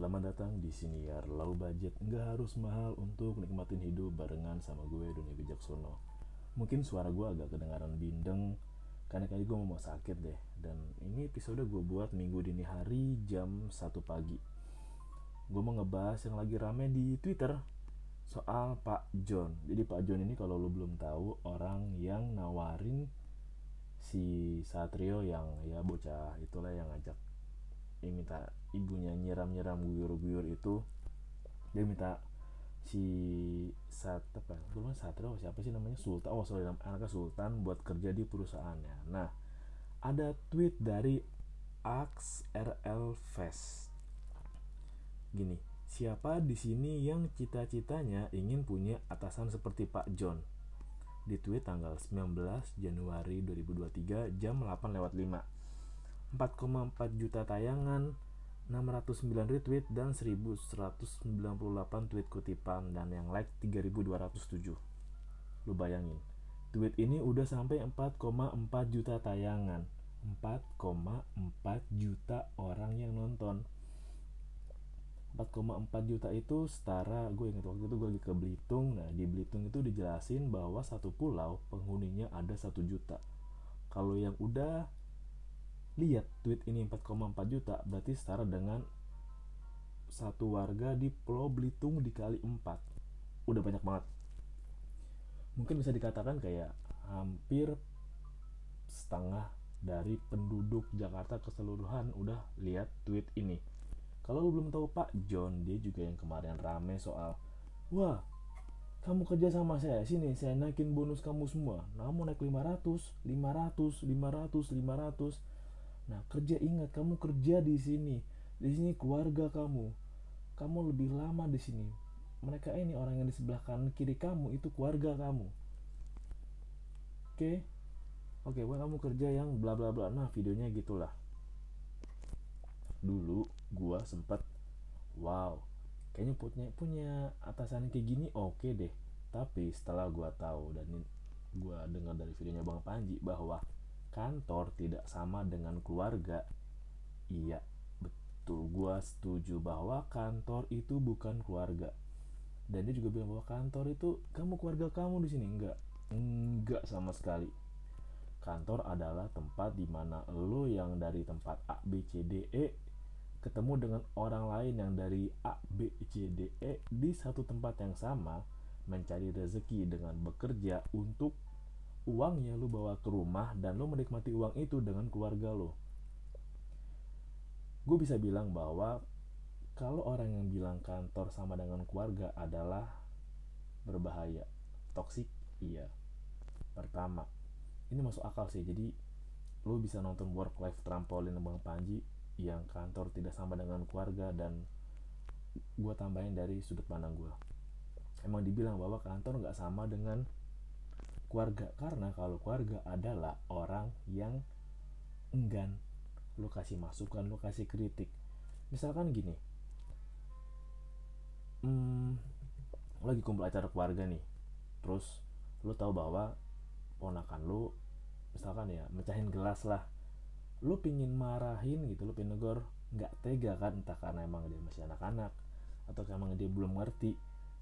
Selamat datang di siniar low budget. Nggak harus mahal untuk nikmatin hidup barengan sama gue Doni Bijaksono. Mungkin suara gue agak kedengaran bindeng Karena kali gue mau sakit deh. Dan ini episode gue buat minggu dini hari jam 1 pagi. Gue mau ngebahas yang lagi rame di Twitter Soal Pak John. Jadi Pak John ini kalau lo belum tahu Orang yang nawarin si Satrio yang ya bocah itulah yang ngajak dia minta ibunya nyiram-nyiram guyur-guyur itu dia minta si Sat apa gue Satrio siapa sih namanya Sultan oh sorry anaknya Sultan buat kerja di perusahaannya. Nah ada tweet dari Ax RL Fest. Gini siapa di sini yang cita-citanya ingin punya atasan seperti Pak John? Di tweet tanggal 19 Januari 2023 jam 8 lewat 5 4,4 juta tayangan 609 retweet dan 1198 tweet kutipan dan yang like 3207 lu bayangin tweet ini udah sampai 4,4 juta tayangan. 4,4 juta orang yang nonton. 4,4 juta itu setara gue ingat waktu itu gue lagi ke Belitung. Nah di Belitung itu dijelasin bahwa satu pulau penghuninya ada satu juta. Kalau yang udah lihat tweet ini 4,4 juta berarti setara dengan satu warga di Pulau Belitung dikali 4 udah banyak banget mungkin bisa dikatakan kayak hampir setengah dari penduduk Jakarta keseluruhan udah lihat tweet ini kalau lu belum tahu Pak John, dia juga yang kemarin rame soal, wah, kamu kerja sama saya, sini saya naikin bonus kamu semua. Namun naik 500, 500, 500, 500. Nah, kerja ingat, kamu kerja di sini. Di sini keluarga kamu. Kamu lebih lama di sini. Mereka ini orang yang di sebelah kanan kiri kamu itu keluarga kamu. Oke? Oke, wah kamu kerja yang bla bla bla. Nah, videonya gitulah. Dulu gua sempet wow kayaknya punya punya atasan kayak gini oke okay deh tapi setelah gua tahu dan gua dengar dari videonya bang Panji bahwa kantor tidak sama dengan keluarga. Iya betul. Gua setuju bahwa kantor itu bukan keluarga. Dan dia juga bilang bahwa kantor itu kamu keluarga kamu di sini? Enggak. Enggak sama sekali. Kantor adalah tempat di mana lo yang dari tempat A B C D E ketemu dengan orang lain yang dari A, B, C, D, E di satu tempat yang sama mencari rezeki dengan bekerja untuk uangnya lu bawa ke rumah dan lu menikmati uang itu dengan keluarga lo. Gue bisa bilang bahwa kalau orang yang bilang kantor sama dengan keluarga adalah berbahaya, toksik, iya. Pertama, ini masuk akal sih. Jadi lu bisa nonton work life trampolin Bang Panji yang kantor tidak sama dengan keluarga dan gue tambahin dari sudut pandang gue emang dibilang bahwa kantor nggak sama dengan keluarga. Karena kalau keluarga adalah orang yang enggan. Lo kasih masukan lo kasih kritik. Misalkan gini. Hmm, lagi kumpul acara keluarga nih. Terus lo tahu bahwa ponakan lo misalkan ya mecahin gelas lah. Lu pingin marahin gitu lu pingin negor nggak tega kan? Entah karena emang dia masih anak-anak atau emang dia belum ngerti.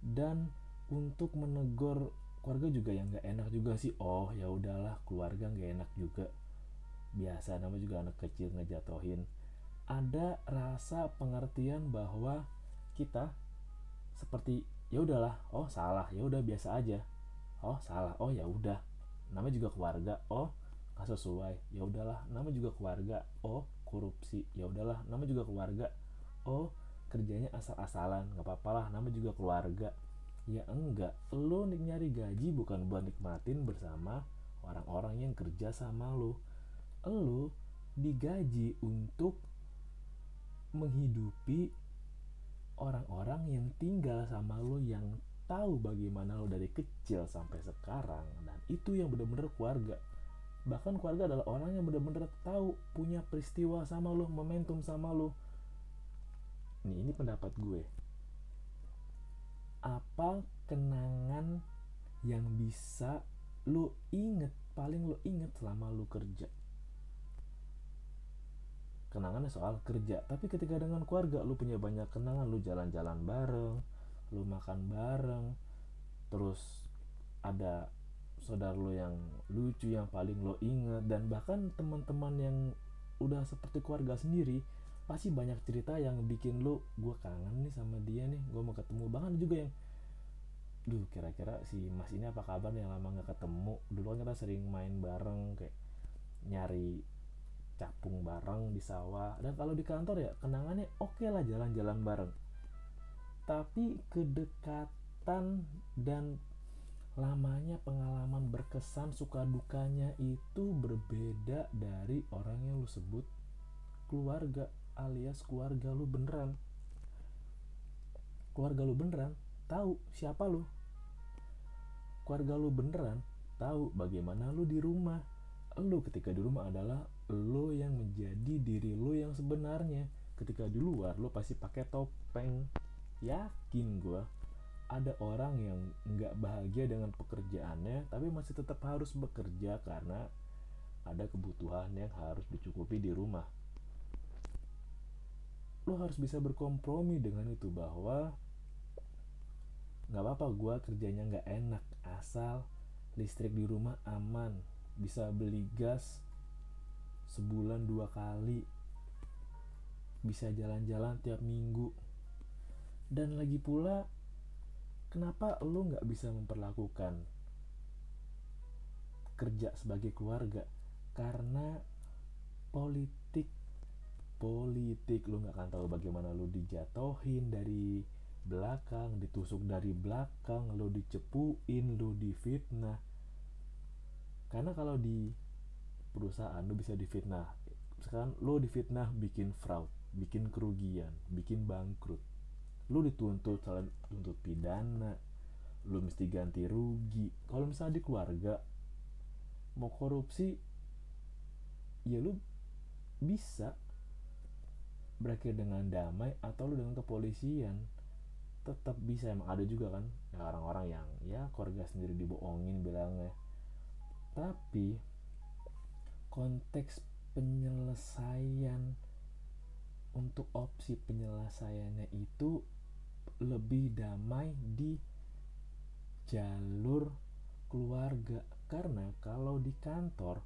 Dan untuk menegur keluarga juga yang nggak enak juga sih. Oh ya udahlah keluarga nggak enak juga. Biasa namanya juga anak kecil ngejatohin. Ada rasa pengertian bahwa kita seperti ya udahlah oh salah ya udah biasa aja. Oh salah oh ya udah. Namanya juga keluarga oh nggak sesuai. Ya udahlah. Nama juga keluarga oh korupsi. Ya udahlah. Nama juga keluarga oh kerjanya asal-asalan. Nggak apa-apa lah. Nama juga keluarga ya enggak lo nyari gaji bukan buat nikmatin bersama orang-orang yang kerja sama lo. Lo digaji untuk menghidupi orang-orang yang tinggal sama lo yang tahu bagaimana lo dari kecil sampai sekarang dan itu yang benar-benar keluarga. Bahkan keluarga adalah orang yang benar-benar tahu punya peristiwa sama lo momentum sama lo. Nih ini pendapat gue apa kenangan yang bisa lo inget paling lo inget selama lo kerja? Kenangannya soal kerja tapi ketika dengan keluarga lu punya banyak kenangan lu jalan-jalan bareng lu makan bareng terus ada saudara lo yang lucu yang paling lo inget dan bahkan teman-teman yang udah seperti keluarga sendiri pasti banyak cerita yang bikin lo gue kangen nih sama dia nih gue mau ketemu. Bahkan juga yang duh kira-kira si mas ini apa kabar yang lama nggak ketemu? Dulu kan kita sering main bareng kayak nyari capung bareng di sawah. Dan kalau di kantor ya kenangannya oke okay lah jalan-jalan bareng. Tapi kedekatan dan lamanya pengalaman berkesan suka dukanya itu berbeda dari orang yang lu sebut keluarga alias keluarga lu beneran. Keluarga lu beneran tahu siapa lu. Keluarga lu beneran tahu bagaimana lu di rumah. Lu ketika di rumah adalah lo yang menjadi diri lo yang sebenarnya. Ketika di luar lo pasti pakai topeng. Yakin gue ada orang yang nggak bahagia dengan pekerjaannya tapi masih tetap harus bekerja karena ada kebutuhan yang harus dicukupi di rumah lo harus bisa berkompromi dengan itu bahwa nggak apa-apa gue kerjanya nggak enak asal listrik di rumah aman bisa beli gas sebulan dua kali bisa jalan-jalan tiap minggu. Dan lagi pula kenapa lo nggak bisa memperlakukan kerja sebagai keluarga? Karena politik politik. Lo nggak akan tahu bagaimana lo dijatohin dari belakang ditusuk dari belakang lo dicepuin lo difitnah. Karena kalau di perusahaan lo bisa difitnah. Sekarang lo difitnah bikin fraud bikin kerugian bikin bangkrut. Lo dituntut salah tuntut pidana. Lo mesti ganti rugi. Kalau misalnya di keluarga mau korupsi ya lo bisa berakhir dengan damai atau lo dengan kepolisian tetap bisa. Emang ada juga kan ya orang-orang yang ya keluarga sendiri dibohongin bilangnya. Tapi konteks penyelesaian untuk opsi penyelesaiannya itu lebih damai di jalur keluarga. Karena kalau di kantor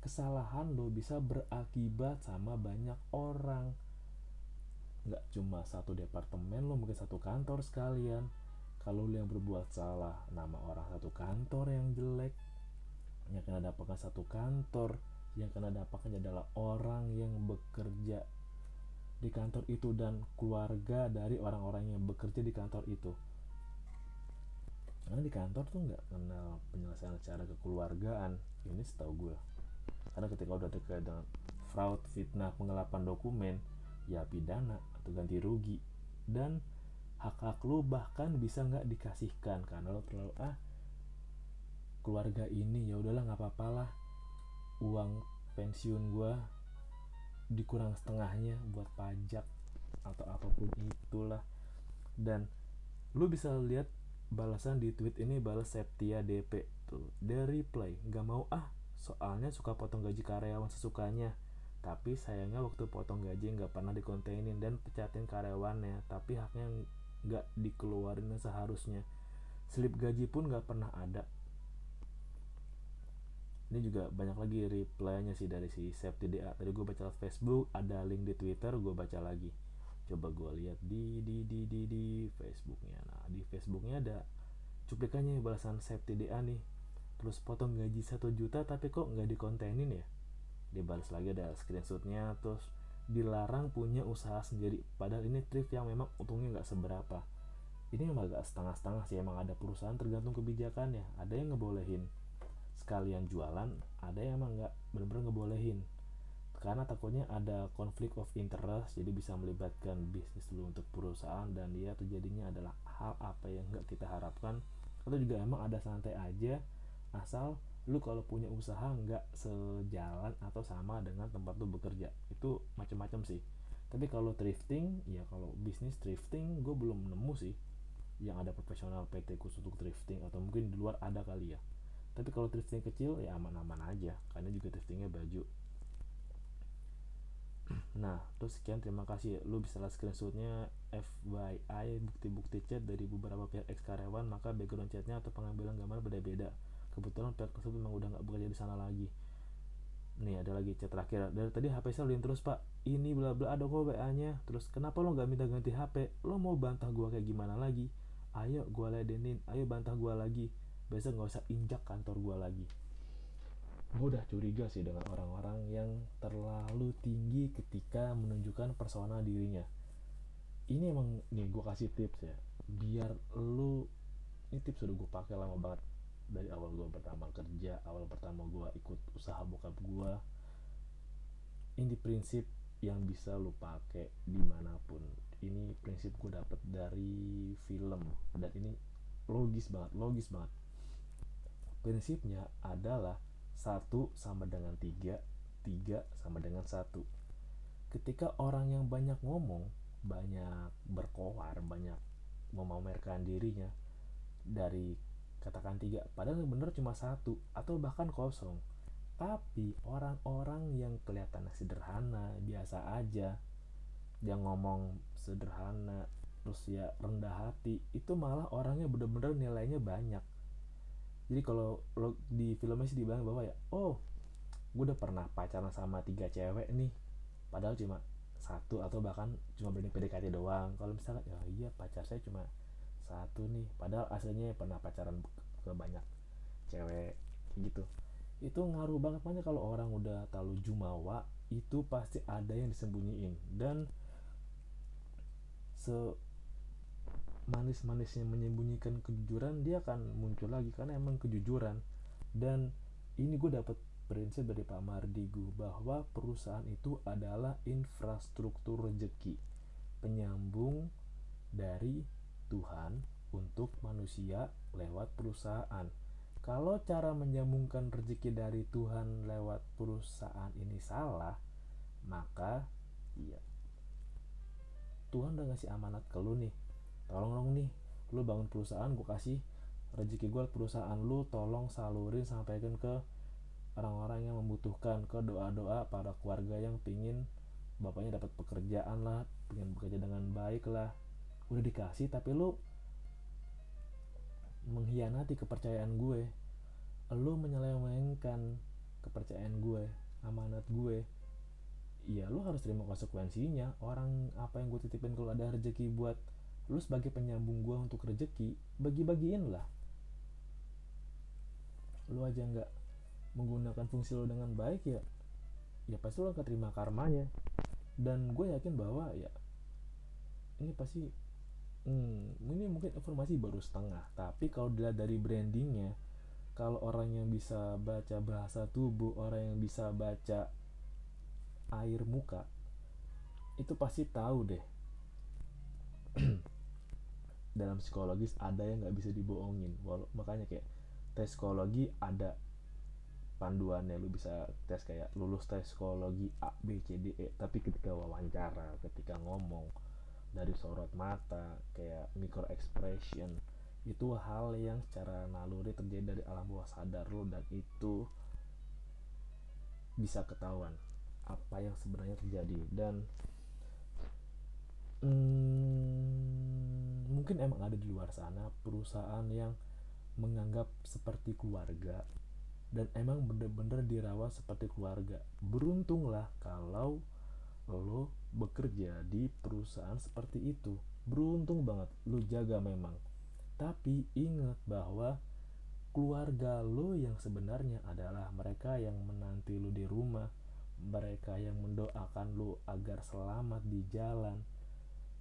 kesalahan lo bisa berakibat sama banyak orang nggak cuma satu departemen lo mungkin satu kantor sekalian. Kalau lo yang berbuat salah nama orang satu kantor yang jelek. Yang kena dapatkan satu kantor yang kena dampaknya adalah orang yang bekerja di kantor itu dan keluarga dari orang-orang yang bekerja di kantor itu. Karena di kantor tuh nggak kenal penyelesaian secara kekeluargaan ini setahu gue karena ketika udah terkait dengan fraud fitnah pengelapan dokumen ya pidana atau ganti rugi. Dan hak hak lo bahkan bisa nggak dikasihkan karena lo terlalu ah keluarga ini ya udahlah nggak apa-apa lah. Uang pensiun gue dikurang setengahnya buat pajak atau apa pun itulah. Dan lu bisa lihat balasan di tweet ini balas Septia DP tuh dari play nggak mau ah soalnya suka potong gaji karyawan sesukanya tapi sayangnya waktu potong gaji nggak pernah dikontenin dan pecatin karyawannya. Tapi haknya nggak dikeluarin seharusnya. Slip gaji pun nggak pernah ada. Ini juga banyak lagi reply-nya sih dari si Safety DA tadi gue baca Facebook ada link di Twitter gue baca lagi. Coba gue lihat di di di di di Facebooknya. Nah di Facebooknya ada cuplikannya balasan Safety DA nih. Terus potong gaji satu juta tapi kok nggak dikontenin ya dibalas lagi ada screenshotnya terus dilarang punya usaha sendiri. Padahal ini thrift yang memang untungnya nggak seberapa. Ini emang agak setengah-setengah sih emang ada perusahaan tergantung kebijakannya. Ada yang ngebolehin sekalian jualan ada yang emang nggak bener-bener ngebolehin. Karena takutnya ada konflik of interest jadi bisa melibatkan bisnis dulu untuk perusahaan dan dia terjadinya adalah hal apa yang nggak kita harapkan. Atau juga emang ada santai aja asal lu kalau punya usaha nggak sejalan atau sama dengan tempat lu bekerja. Itu macam-macam sih. Tapi kalau thrifting ya kalau bisnis thrifting gue belum nemu sih yang ada profesional PT khusus untuk thrifting atau mungkin di luar ada kali ya. Tapi kalau thrifting kecil ya aman-aman aja karena juga thriftingnya baju. Nah terus sekian terima kasih. Lu bisa lihat screenshotnya FYI bukti-bukti chat dari beberapa pihak ex karyawan maka background chatnya atau pengambilan gambar beda-beda kebetulan pihak tersebut memang udah nggak bekerja di sana lagi. Nih ada lagi chat terakhir. Dari tadi HP saya link terus pak. Ini bla bla ada kok WA nya terus kenapa lo nggak minta ganti HP lo mau bantah gua kayak gimana lagi? Ayo gua ledenin ayo bantah gua lagi. Besok nggak usah injak kantor gua lagi. Gue udah curiga sih dengan orang-orang yang terlalu tinggi ketika menunjukkan persona dirinya. Ini emang nih gue kasih tips ya. Biar lu ini tips udah gue pakai lama banget dari awal gue pertama kerja awal pertama gue ikut usaha bokap gue ini prinsip yang bisa lu pakai di mana pun. Ini prinsip gue dapet dari film dan ini logis banget logis banget. Prinsipnya adalah satu sama dengan tiga tiga sama dengan satu. Ketika orang yang banyak ngomong banyak berkoar banyak memamerkan dirinya dari katakan tiga padahal yang bener cuma satu atau bahkan kosong. Tapi orang-orang yang kelihatannya sederhana biasa aja. Yang ngomong sederhana terus ya rendah hati itu malah orangnya bener-bener nilainya banyak. Jadi kalau lo di filmnya sih dibilang bahwa ya oh gue udah pernah pacaran sama tiga cewek nih padahal cuma satu atau bahkan cuma berani PDKT doang. Kalau misalnya ya iya pacar saya cuma satu nih. Padahal aslinya pernah pacaran ke banyak cewek gitu. Itu ngaruh banget. Banyak kalau orang udah terlalu jumawa itu pasti ada yang disembunyiin. Dan se manis-manisnya menyembunyikan kejujuran dia akan muncul lagi karena emang kejujuran. Dan ini gue dapet prinsip dari Pak Mardigu bahwa perusahaan itu adalah infrastruktur rezeki penyambung dari Tuhan untuk manusia lewat perusahaan. Kalau cara menyambungkan rezeki dari Tuhan lewat perusahaan ini salah, maka iya. Tuhan udah ngasih amanat ke lu nih. Tolong dong nih, lu bangun perusahaan, gue kasih rezeki gue perusahaan lu, tolong salurin sampaikan ke orang-orang yang membutuhkan, ke doa-doa para keluarga yang pingin bapaknya dapat pekerjaan lah, pengen bekerja dengan baik lah, udah dikasih tapi lu mengkhianati kepercayaan gue. Lu menyelewengkan kepercayaan gue amanat gue. Ya lu harus terima konsekuensinya. Orang apa yang gue titipin kalau ada rezeki buat lu sebagai penyambung gue untuk rezeki bagi-bagiin lah. Lu aja nggak menggunakan fungsi lu dengan baik ya ya pasti lu akan terima karmanya. Dan gue yakin bahwa ya ini pasti hmm, ini mungkin informasi baru setengah tapi kalau dilihat dari brandingnya kalau orang yang bisa baca bahasa tubuh orang yang bisa baca air muka itu pasti tahu deh. Dalam psikologis ada yang nggak bisa dibohongin Walau, makanya kayak tes psikologi ada panduannya lu bisa tes kayak lulus tes psikologi A B C D E tapi ketika wawancara ketika ngomong dari sorot mata kayak micro expression itu hal yang secara naluri terjadi dari alam bawah sadar lo dan itu bisa ketahuan apa yang sebenarnya terjadi. Dan hmm, mungkin emang ada di luar sana perusahaan yang menganggap seperti keluarga dan emang bener-bener dirawat seperti keluarga. Beruntunglah kalau lo bekerja di perusahaan seperti itu. Beruntung banget lo jaga memang. Tapi ingat bahwa keluarga lo yang sebenarnya adalah mereka yang menanti lo di rumah. Mereka yang mendoakan lo agar selamat di jalan.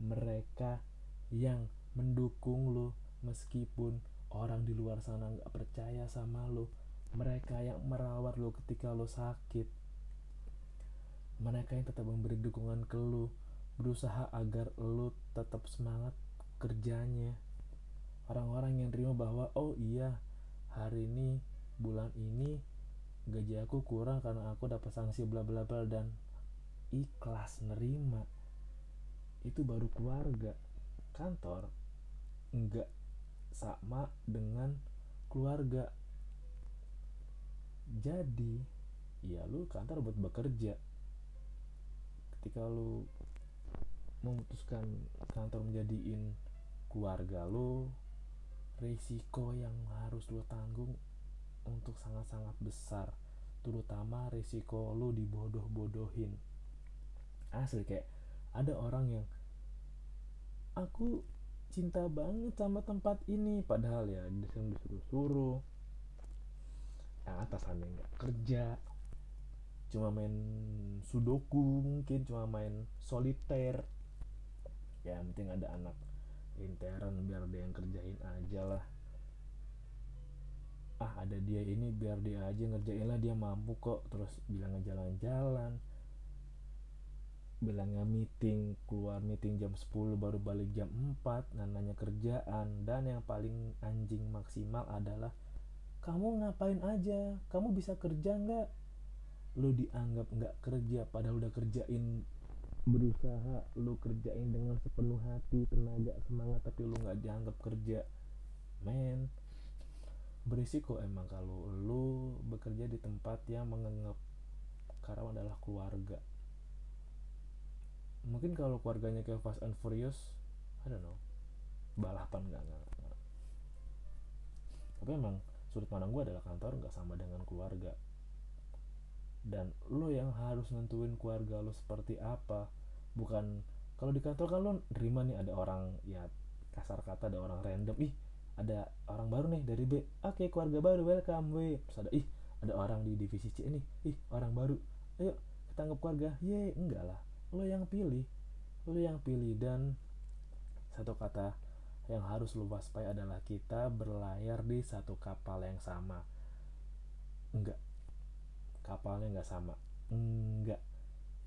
Mereka yang mendukung lo meskipun orang di luar sana nggak percaya sama lo. Mereka yang merawat lo ketika lo sakit mereka yang tetap memberi dukungan ke lu berusaha agar lu tetap semangat kerjanya. Orang-orang yang terima bahwa oh iya hari ini bulan ini gaji aku kurang karena aku dapat sanksi bla bla bla dan ikhlas nerima itu baru keluarga. Kantor enggak sama dengan keluarga. Jadi ya lu kantor buat bekerja ketika lu memutuskan kantor menjadiin keluarga lu risiko yang harus lu tanggung untuk sangat-sangat besar terutama risiko lu dibodoh-bodohin. Asli kayak ada orang yang aku cinta banget sama tempat ini padahal ya disuruh suruh yang atasannya nggak kerja cuma main sudoku mungkin cuma main soliter ya yang penting ada anak intern biar dia yang kerjain aja lah. Ah ada dia ini biar dia aja ngerjain lah. Dia mampu kok. Terus bilang jalan-jalan. Bilangnya meeting keluar meeting jam 10 baru balik jam 4 dan nanya kerjaan. Dan yang paling anjing maksimal adalah kamu ngapain aja? Kamu bisa kerja nggak lu dianggap nggak kerja padahal udah kerjain berusaha lu kerjain dengan sepenuh hati tenaga semangat tapi lu nggak dianggap kerja men. Berisiko emang kalau lu bekerja di tempat yang menganggap karyawan adalah keluarga. Mungkin kalau keluarganya kayak Fast and Furious I don't know. Balapan nggak nggak tapi emang sudut pandang gue adalah kantor nggak sama dengan keluarga dan lo yang harus nentuin keluarga lo seperti apa. Bukan kalau di kantor kan lo terima nih ada orang ya kasar kata ada orang random. Ih ada orang baru nih dari B. Oke okay, keluarga baru welcome W. Terus ada ih ada orang di divisi C ini ih orang baru. Ayo kita anggap keluarga. Ye enggak lah. Lo yang pilih. Lo yang pilih. Dan satu kata yang harus lo waspai adalah kita berlayar di satu kapal yang sama. Enggak kapalnya enggak sama? Enggak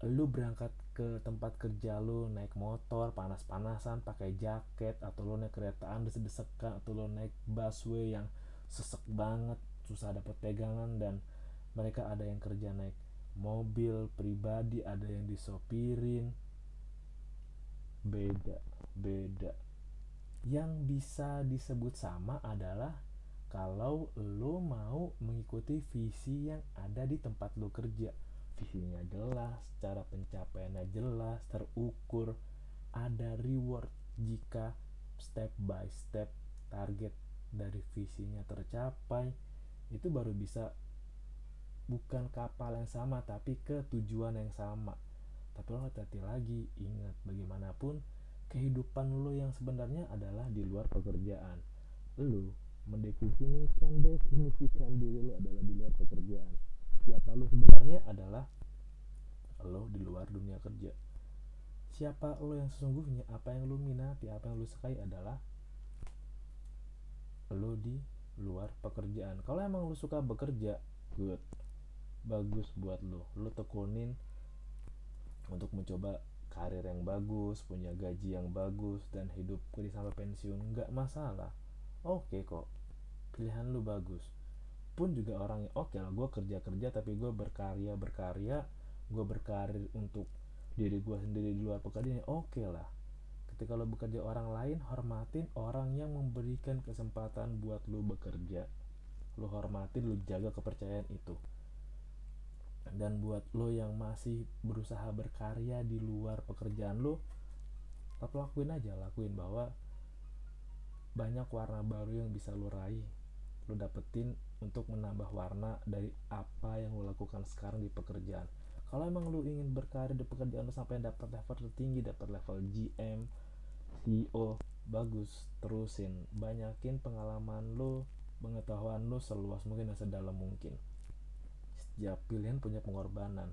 lu berangkat ke tempat kerja lu naik motor panas-panasan pakai jaket atau lu naik keretaan desek-desekan atau lu naik busway yang sesek banget susah dapat pegangan dan mereka ada yang kerja naik mobil pribadi ada yang disopirin. Beda beda. Yang bisa disebut sama adalah kalau lo mau mengikuti visi yang ada di tempat lo kerja. Visinya jelas cara pencapaiannya jelas terukur. Ada reward jika step by step target dari visinya tercapai. Itu baru bisa bukan kapal yang sama tapi ke tujuan yang sama. Tapi lo hati-hati lagi ingat bagaimanapun kehidupan lo yang sebenarnya adalah di luar pekerjaan. Lo mendefinisikan definisikan diri lo adalah di luar pekerjaan. Siapa lo sebenarnya adalah lo di luar dunia kerja. Siapa lo yang sesungguhnya apa yang lo minati apa yang lo sukai adalah lo di luar pekerjaan. Kalau emang lo suka bekerja good. Bagus buat lo lo tekunin untuk mencoba karir yang bagus punya gaji yang bagus dan hidup di sampai pensiun. Nggak masalah oke okay kok pilihan lu bagus. Pun juga orang yang oke okay lah gue kerja kerja tapi gue berkarya berkarya gue berkarir untuk diri gue sendiri di luar pekerjaan oke okay lah. Ketika lo bekerja orang lain hormatin orang yang memberikan kesempatan buat lo bekerja. Lo hormatin lo jaga kepercayaan itu. Dan buat lo yang masih berusaha berkarya di luar pekerjaan lo tetap lakuin aja lakuin bahwa banyak warna baru yang bisa lo raih lo dapetin untuk menambah warna dari apa yang lo lakukan sekarang di pekerjaan. Kalau emang lo ingin berkarir di pekerjaan lo sampai dapat level tertinggi dapat level GM CEO bagus terusin. Banyakin pengalaman lo pengetahuan lo seluas mungkin dan sedalam mungkin. Setiap pilihan punya pengorbanan.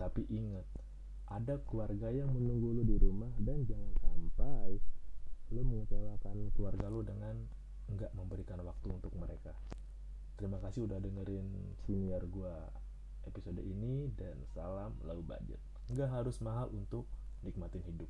Tapi ingat ada keluarga yang menunggu lu di rumah dan jangan sampai lu mengecewakan keluarga lu dengan nggak memberikan waktu untuk mereka. Terima kasih udah dengerin senior gua episode ini dan salam low budget. Nggak harus mahal untuk nikmatin hidup